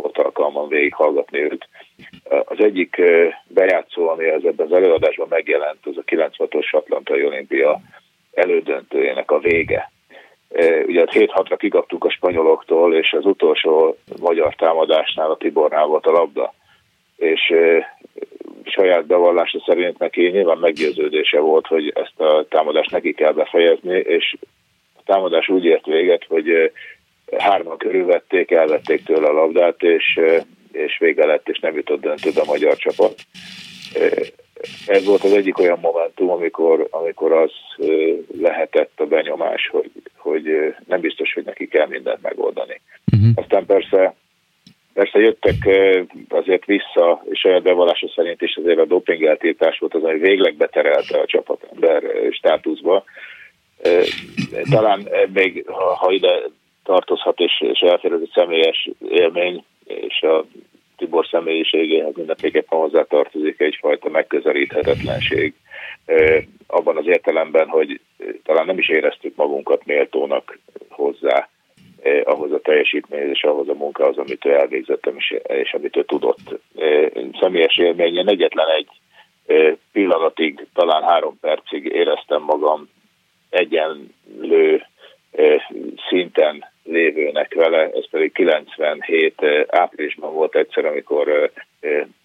volt alkalmam végighallgatni őt. Az egyik bejátszó, ami az ebben az előadásban megjelent, az a 96-os Atlantai Olimpia elődöntőjének a vége. Ugye 7-6-ra kikaptuk a spanyoloktól, és az utolsó magyar támadásnál a Tibornál volt a labda. És saját bevallása szerint neki nyilván meggyőződése volt, hogy ezt a támadást neki kell befejezni, és a támadás úgy ért véget, hogy hárman körülvették, elvették tőle a labdát, és, és vége lett, és nem jutott döntőbe a magyar csapat. Ez volt az egyik olyan momentum, amikor, amikor az lehetett a benyomás, hogy, hogy nem biztos, hogy neki kell mindent megoldani. Uh-huh. Aztán persze Persze jöttek azért vissza, és saját bevallása szerint is azért a dopingeltiltás volt az, ami végleg beterelte a csapatember státuszba. Talán még, ha ide tartozhat, és, és elfér egy személyes élmény, és a Tibor személyiségéhez mindenképpen hozzátartozik egyfajta megközelíthetetlenség. Abban az értelemben, hogy talán nem is éreztük magunkat méltónak hozzá, ahhoz a teljesítményhez és ahhoz a munkához, amit ő elvégzett, és, és amit ő tudott. Személyes élményen egyetlen egy pillanatig, talán három percig éreztem magam egyenlő szinten lévőnek vele, ez pedig 97 áprilisban volt egyszer, amikor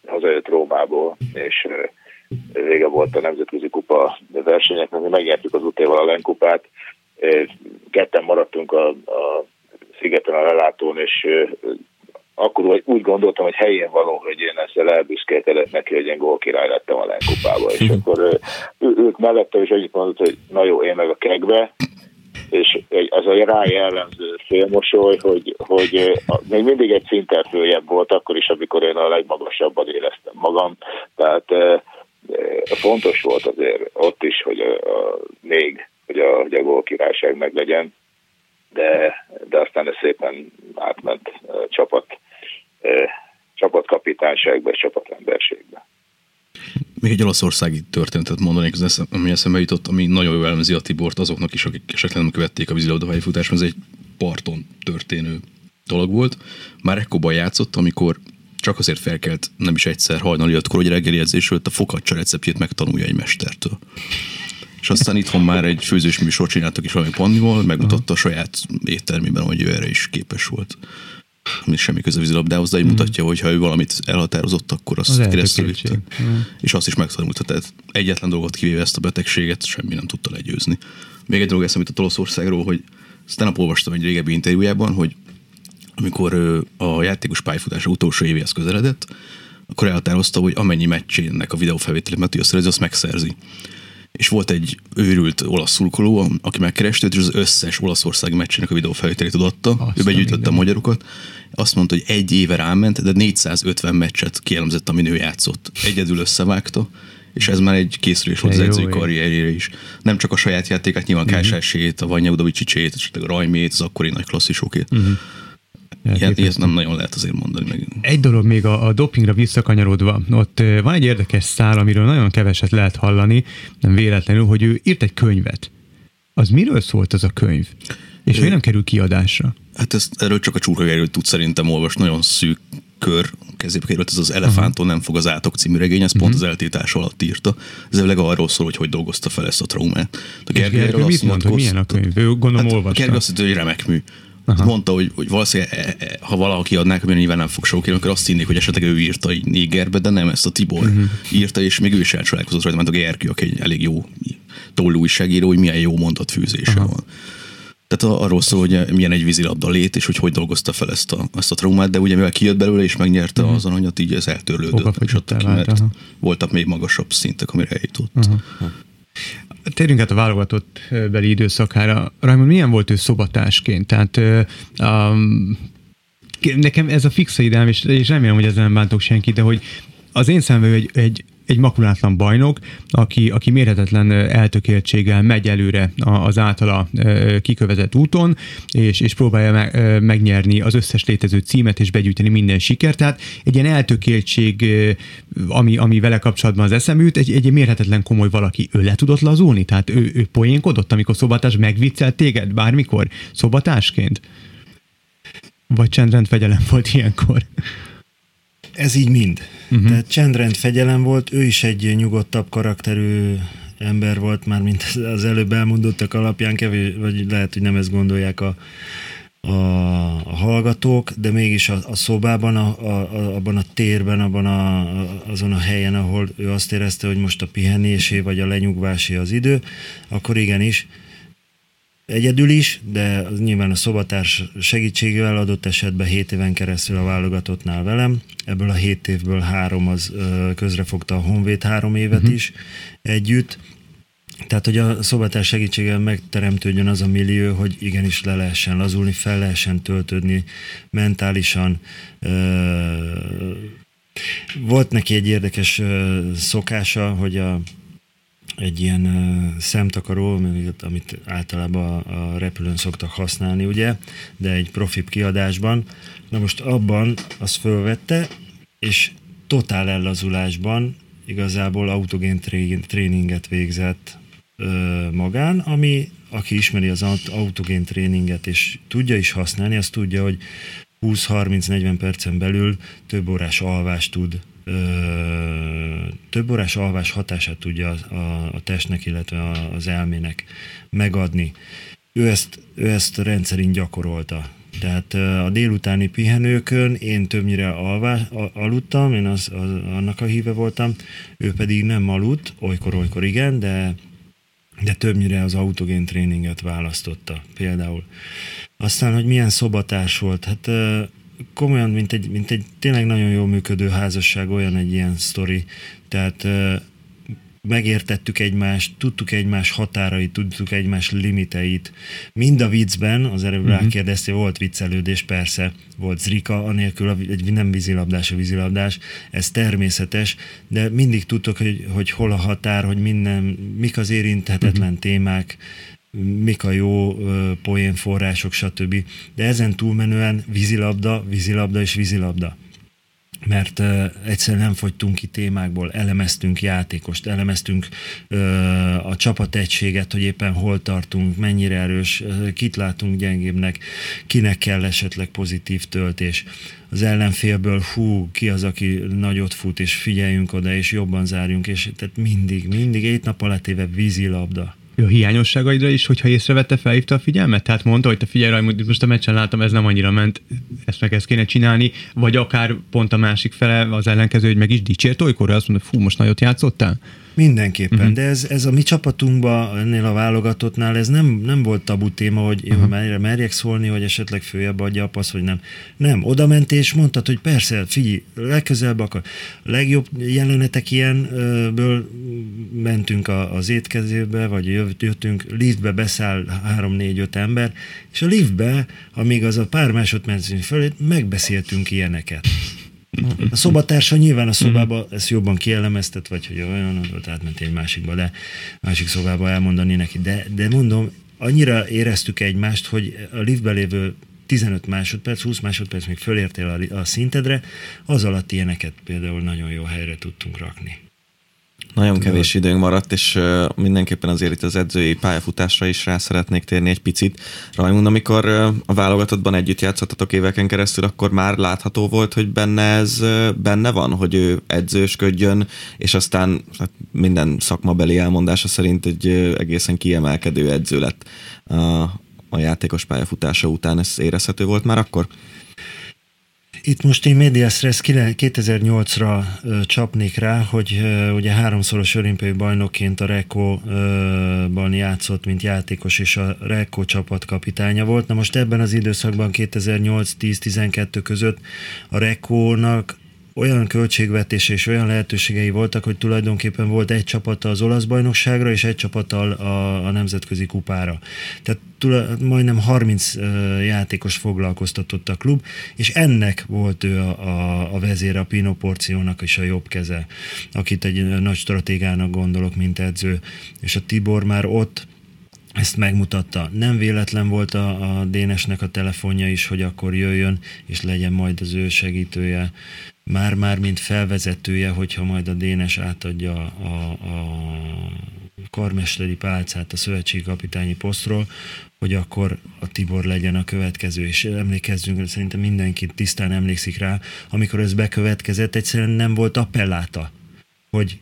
hazajött Rómából, és vége volt a Nemzetközi Kupa versenyeknek, mi megnyertük az utéval a Lenkupát, ketten maradtunk a, a szigeten a lelátón, és akkor úgy gondoltam, hogy helyén való, hogy én ezzel elbüszkélkedett neki, hogy én gólkirály lettem a Lenkupába, és akkor ők mellette is egyik mondott, hogy na jó, én meg a kegbe, és ez a rá jellemző félmosoly, hogy, hogy még mindig egy szinten följebb volt, akkor is, amikor én a legmagasabban éreztem magam. Tehát fontos volt azért ott is, hogy a, a, még, hogy a, hogy a gól királyság meg legyen, de, de aztán ez szépen átment a csapat, csapatkapitányságba és csapatemberségbe. Még egy olaszországi történetet mondanék, az ami eszembe jutott, ami nagyon jól elemzi a Tibort azoknak is, akik esetleg nem követték a vízilabda pályafutást, ez egy parton történő dolog volt. Már ekkor játszott, amikor csak azért felkelt nem is egyszer hajnali ötkor, hogy reggeli edzésről a fokacsa receptjét megtanulja egy mestertől. És aztán itthon már egy főzős műsor csináltak is valami pannival, megmutatta a saját éttermében, hogy ő erre is képes volt. Semmi köze vízilabdához, de így mm. mutatja, hogy ha ő valamit elhatározott, akkor azt Az keresztül vitte. És azt is megtanulta, tehát egyetlen dolgot kivéve ezt a betegséget, semmi nem tudta legyőzni. Még egy dolog eszembe jutott Olaszországról, hogy nap olvastam egy régebbi interjújában, hogy amikor a játékos pályafutása utolsó évéhez közeledett, akkor elhatározta, hogy amennyi meccsének a videófelvételét meg tudja szerezni, azt megszerzi. És volt egy őrült olasz szurkoló, aki megkereste és az összes Olaszország meccsének a videófelvételét odaadta. Azt Ő begyűjtötte a magyarokat. Azt mondta, hogy egy éve ráment, de 450 meccset kielemzett, amin ő játszott. Egyedül összevágta, és ez már egy készülés volt az edzői karrierjére is. Nem csak a saját játékát, nyilván Mhm. uh-huh. Kásásét, a Vanya Udovicsicsét, esetleg a Rajmét, az akkori nagy klasszisokét. Mhm. Uh-huh. Ilyet, ilyet nem nagyon lehet azért mondani meg. Egy dolog még a, a dopingra visszakanyarodva, ott van egy érdekes szál, amiről nagyon keveset lehet hallani, nem véletlenül, hogy ő írt egy könyvet. Az miről szólt az a könyv? És miért nem kerül kiadásra? Hát ezt, erről csak a csúrka Gergő tud szerintem olvasni, nagyon szűk kör kezébe került, ez az Elefánton nem fog az átok című regény, ez pont az eltiltás alatt írta. Ez elvileg arról szól, hogy hogy dolgozta fel ezt a traumát. A Gergő mit mond, hogy milyen a könyv? Ő gondolom Hát, olvasta. Gergő azt mondta, hogy remek mű. Hát mondta, hogy, hogy valószínűleg e, e, ha valaki adnák, amire nyilván nem fog sok akkor azt hinnék, hogy esetleg ő írta így négerbe, de nem, ezt a Tibor uh-huh. írta, és még ő is elcsodálkozott rajta, mert a Gergő, aki egy elég jó tollú újságíró, hogy milyen jó mondatfűzése Aha. van. Tehát a- arról szól, hogy milyen egy vízilabda lét, és hogy hogy dolgozta fel ezt a, ezt a traumát, de ugye mivel kijött belőle és megnyerte uh-huh. az aranyat, így ez eltörlődött, és ott ki, mert aha. voltak még magasabb szintek, amire eljutott. Aha. Térjünk át a válogatott beli időszakára. Raimond, milyen volt ő szobatásként? Tehát um, nekem ez a fixa ideám, és, és remélem, hogy ezzel nem bántok senki, de hogy az én szemben egy, egy egy makulátlan bajnok, aki, aki mérhetetlen eltökéltséggel megy előre az általa kikövezett úton, és, és próbálja megnyerni az összes létező címet, és begyűjteni minden sikert. Tehát egy ilyen eltökéltség, ami, ami vele kapcsolatban az eszem egy, egy mérhetetlen komoly valaki. Ő le tudott lazulni? Tehát ő, ő poénkodott, amikor szobatás megviccelt téged bármikor szobatásként? Vagy csendrend fegyelem volt ilyenkor? Ez így mind. Uh-huh. Tehát csendrend fegyelem volt, ő is egy nyugodtabb karakterű ember volt, már mint az előbb elmondottak alapján, kevés, vagy lehet, hogy nem ezt gondolják a, a, a hallgatók, de mégis a, a szobában, a, a, abban a térben, abban a, azon a helyen, ahol ő azt érezte, hogy most a pihenésé vagy a lenyugvásé az idő, akkor igenis egyedül is, de az nyilván a szobatárs segítségével adott esetben 7 éven keresztül a válogatottnál velem. Ebből a 7 évből három az közrefogta a Honvéd három évet uh-huh. is együtt. Tehát, hogy a szobatárs segítségével megteremtődjön az a millió, hogy igenis le lehessen lazulni, fel lehessen töltődni mentálisan. Volt neki egy érdekes szokása, hogy a egy ilyen szemtakaró, amit- általában a, repülőn szoktak használni, ugye, de egy profibb kiadásban. Na most abban azt fölvette, és totál ellazulásban igazából autogén tré- tréninget végzett magán, ami aki ismeri az aut- autogén tréninget és tudja is használni, az tudja, hogy 20-30-40 percen belül több órás alvást tud több órás alvás hatását tudja a, a, a testnek, illetve a, az elmének megadni. Ő ezt, ő ezt rendszerint gyakorolta. Tehát a délutáni pihenőkön én többnyire alvás, aludtam, én az, az, annak a híve voltam, ő pedig nem aludt, olykor-olykor igen, de de többnyire az autogén tréninget választotta például. Aztán, hogy milyen szobatárs volt, hát komolyan, mint egy, mint egy tényleg nagyon jól működő házasság, olyan egy ilyen sztori, tehát megértettük egymást, tudtuk egymás határait, tudtuk egymás limiteit. Mind a viccben, az előbb uh-huh. rákérdeztél, volt viccelődés, persze, volt zrika, anélkül egy nem vízilabdás a vízilabdás, ez természetes, de mindig tudtuk, hogy, hogy hol a határ, hogy minden, mik az érinthetetlen uh-huh. témák, mik a jó ö, poénforrások, stb. De ezen túlmenően vízilabda, vízilabda és vízilabda. mert uh, egyszerűen nem fogytunk ki témákból, elemeztünk játékost, elemeztünk a csapategységet, hogy éppen hol tartunk, mennyire erős, kit látunk gyengébbnek, kinek kell esetleg pozitív töltés. Az ellenfélből, hú, ki az, aki nagyot fut, és figyeljünk oda, és jobban zárjunk, és tehát mindig, mindig, egy nap alatt éve vízilabda a hiányosságaidra is, hogyha észrevette, felhívta a figyelmet? Tehát mondta, hogy te figyelj rá, most a meccsen látom, ez nem annyira ment, ezt meg ezt kéne csinálni, vagy akár pont a másik fele, az ellenkező, hogy meg is dicsért olykor, azt mondta, fú, most nagyot játszottál? Mindenképpen, uh-huh. de ez, ez a mi csapatunkban, ennél a válogatottnál ez nem, nem volt tabu téma, hogy uh-huh. merje, merjek szólni, hogy esetleg följebb adja a passz, vagy nem. Nem, oda ment és mondtad, hogy persze, figyelj, legközelebb akar. A legjobb jelenetek ilyenből mentünk az étkezőbe, vagy jöttünk, liftbe beszáll három-négy-öt ember, és a liftbe, amíg az a pár másodpercünk fölé, megbeszéltünk ilyeneket. A szobatársa nyilván a szobába ezt jobban kielemeztet, vagy hogy olyan, ott átment egy másikba, de másik szobába elmondani neki. De, de mondom, annyira éreztük egymást, hogy a liftbe lévő 15 másodperc, 20 másodperc még fölértél a, a szintedre, az alatt ilyeneket például nagyon jó helyre tudtunk rakni. Nagyon kevés időnk maradt, és mindenképpen azért itt az edzői pályafutásra is rá szeretnék térni egy picit. Rajmund, amikor a válogatottban együtt játszottatok éveken keresztül, akkor már látható volt, hogy benne ez benne van, hogy ő edzősködjön, és aztán hát minden szakmabeli elmondása szerint egy egészen kiemelkedő edző lett a, a játékos pályafutása után. Ez érezhető volt már akkor? Itt most én Mediastressz 2008-ra csapnék rá, hogy ugye háromszoros olimpiai bajnokként a Rekó-ban játszott, mint játékos, és a Rekó csapatkapitánya volt. Na most ebben az időszakban 2008-10-12 között a Rekónak olyan költségvetése és olyan lehetőségei voltak, hogy tulajdonképpen volt egy csapata az olasz bajnokságra, és egy csapata a, a nemzetközi kupára. Tehát tula, majdnem 30 játékos foglalkoztatott a klub, és ennek volt ő a, a, a vezér, a Pino Porciónak is a jobb keze, akit egy nagy stratégának gondolok, mint edző, és a Tibor már ott ezt megmutatta. Nem véletlen volt a, a Dénesnek a telefonja is, hogy akkor jöjjön, és legyen majd az ő segítője már-már mint felvezetője, hogyha majd a Dénes átadja a, a karmesteri pálcát a szövetségi kapitányi posztról, hogy akkor a Tibor legyen a következő, és emlékezzünk, szerintem mindenki tisztán emlékszik rá, amikor ez bekövetkezett, egyszerűen nem volt appelláta, hogy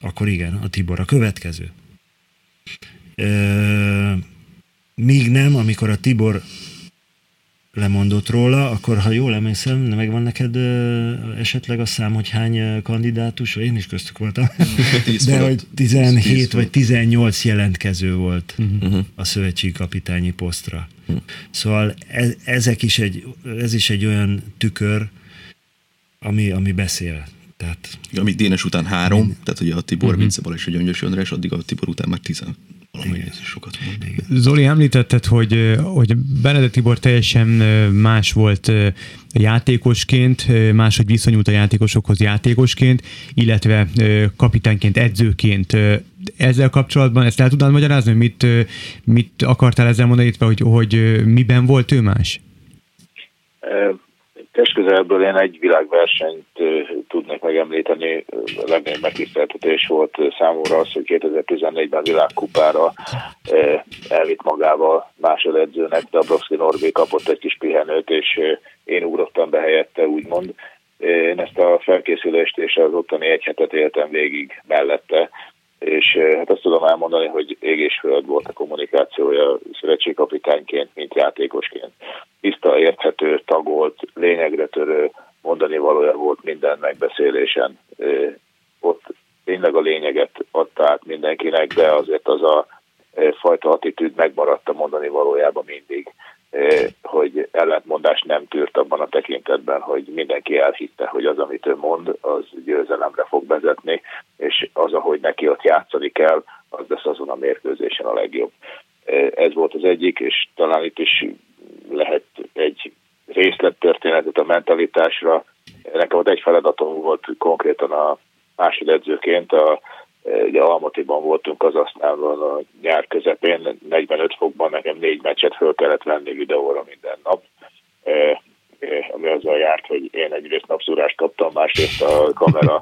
akkor igen, a Tibor a következő. Ö, míg nem, amikor a Tibor lemondott róla, akkor ha jól emlékszem, megvan neked ö, esetleg a szám, hogy hány kandidátus, én is köztük voltam, de hogy 17 vagy 18 jelentkező volt uh-huh. a szövetségi kapitányi posztra. Uh-huh. Szóval ez, ezek is egy, ez is egy olyan tükör, ami, ami beszél. Tehát, Amíg Dénes után három, mind... tehát ugye a Tibor, uh-huh. Vince és a Gyöngyös András, addig a Tibor után már tizen sokat mond. Zoli, említetted, hogy, hogy Benedek Tibor teljesen más volt játékosként, máshogy viszonyult a játékosokhoz játékosként, illetve kapitányként, edzőként. Ezzel kapcsolatban ezt el tudnád magyarázni, hogy mit, mit akartál ezzel mondani, hogy, hogy miben volt ő más? Testközelből én egy világversenyt tudnék megemlíteni, a legnagyobb megtiszteltetés volt számomra az, hogy 2014-ben világkupára elvitt magával másodedzőnek, Dabrowski Norbi kapott egy kis pihenőt, és én ugrottam be helyette, úgymond. Én ezt a felkészülést és az ottani egy hetet éltem végig mellette, és hát azt tudom elmondani, hogy ég és föld volt a kommunikációja szövetségkapitányként, mint játékosként. Tiszta, érthető, tagolt, lényegre törő, mondani valója volt minden megbeszélésen. Ott tényleg a lényeget adta át mindenkinek, de azért az a fajta attitűd megmaradt a mondani valójában mindig, hogy ellentmondás nem tűrt abban a tekintetben, hogy mindenki elhitte, hogy az, amit ő mond, az győzelemre fog vezetni, és az, ahogy neki ott játszani kell, az lesz azon a mérkőzésen a legjobb. Ez volt az egyik, és talán itt is lehet egy részlettörténetet a mentalitásra. Nekem ott egy feladatom volt konkrétan a másodedzőként, a, ugye Almatiban voltunk az aztán a nyár közepén, 45 fokban nekem négy meccset föl kellett venni videóra minden nap. ami azzal járt, hogy én egyrészt napszúrást kaptam, másrészt a kamera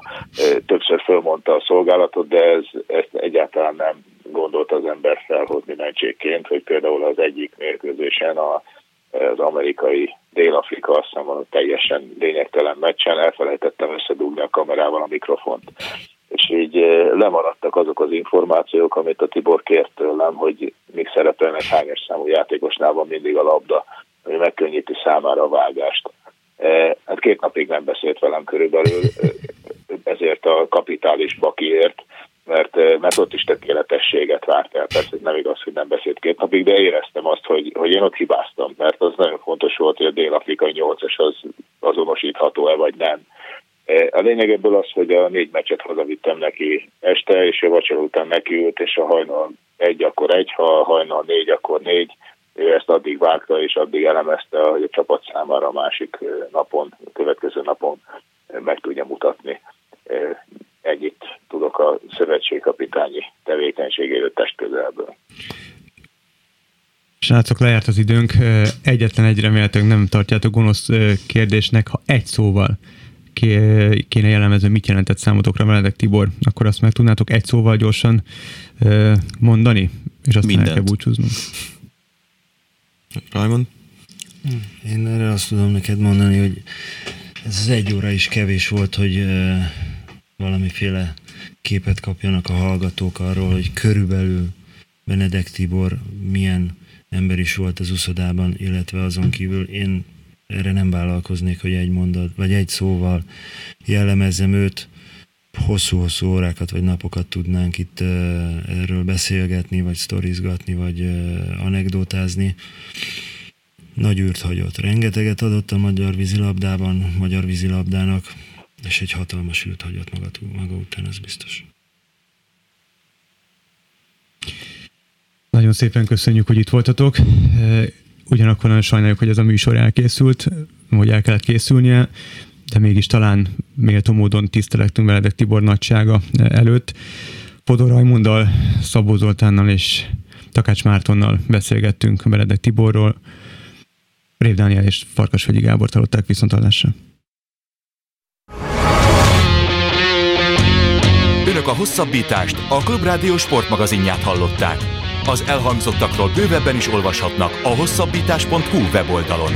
többször fölmondta a szolgálatot, de ez, ezt egyáltalán nem gondolt az ember felhozni mentségként, hogy például az egyik mérkőzésen a, az amerikai Dél-Afrika azt hiszem a teljesen lényegtelen meccsen elfelejtettem összedugni a kamerával a mikrofont. És így lemaradtak azok az információk, amit a Tibor kért tőlem, hogy még szerepelnek hányos számú játékosnál van mindig a labda ami megkönnyíti számára a vágást. E, hát két napig nem beszélt velem körülbelül, e, ezért a kapitális bakiért, mert, mert ott is tökéletességet várt el. Persze nem igaz, hogy nem beszélt két napig, de éreztem azt, hogy, hogy én ott hibáztam, mert az nagyon fontos volt, hogy a dél-afrikai nyolcas az azonosítható-e vagy nem. A lényeg ebből az, hogy a négy meccset hazavittem neki este, és a vacsora után nekiült, és a hajnal egy, akkor egy, ha a hajnal négy, akkor négy, ő ezt addig vágta és addig elemezte, hogy a csapat számára a másik napon, a következő napon meg tudja mutatni. Ennyit tudok a szövetségkapitányi tevékenységéről testközelből. Srácok, lejárt az időnk. Egyetlen egy remélhetőleg nem tartjátok gonosz kérdésnek, ha egy szóval kéne jellemezni, mit jelentett számotokra Meledek Tibor, akkor azt meg tudnátok egy szóval gyorsan mondani, és aztán el kell búcsúznunk. Raymond? Én erre azt tudom neked mondani, hogy ez az egy óra is kevés volt, hogy valamiféle képet kapjanak a hallgatók arról, hogy körülbelül Benedek Tibor milyen ember is volt az uszodában, illetve azon kívül én erre nem vállalkoznék, hogy egy mondat, vagy egy szóval jellemezzem őt. Hosszú-hosszú órákat vagy napokat tudnánk itt erről beszélgetni, vagy sztorizgatni, vagy anekdotázni nagy űrt hagyott. Rengeteget adott a magyar vízilabdában, magyar vízilabdának, és egy hatalmas űrt hagyott maga, maga után, ez biztos. Nagyon szépen köszönjük, hogy itt voltatok. Ugyanakkor nagyon sajnáljuk, hogy ez a műsor elkészült, hogy el kellett készülnie, de mégis talán méltó módon tisztelektünk Veledek Tibor nagysága előtt. Podor Rajmunddal, Szabó Zoltánnal és Takács Mártonnal beszélgettünk Veledek Tiborról, Rév Dániel és Farkasvegyi Gábor hallották viszontalásra. Önök a hosszabbítást, a Klubrádió sportmagazinját hallották. Az elhangzottakról bővebben is olvashatnak a hosszabbítás.hu weboldalon.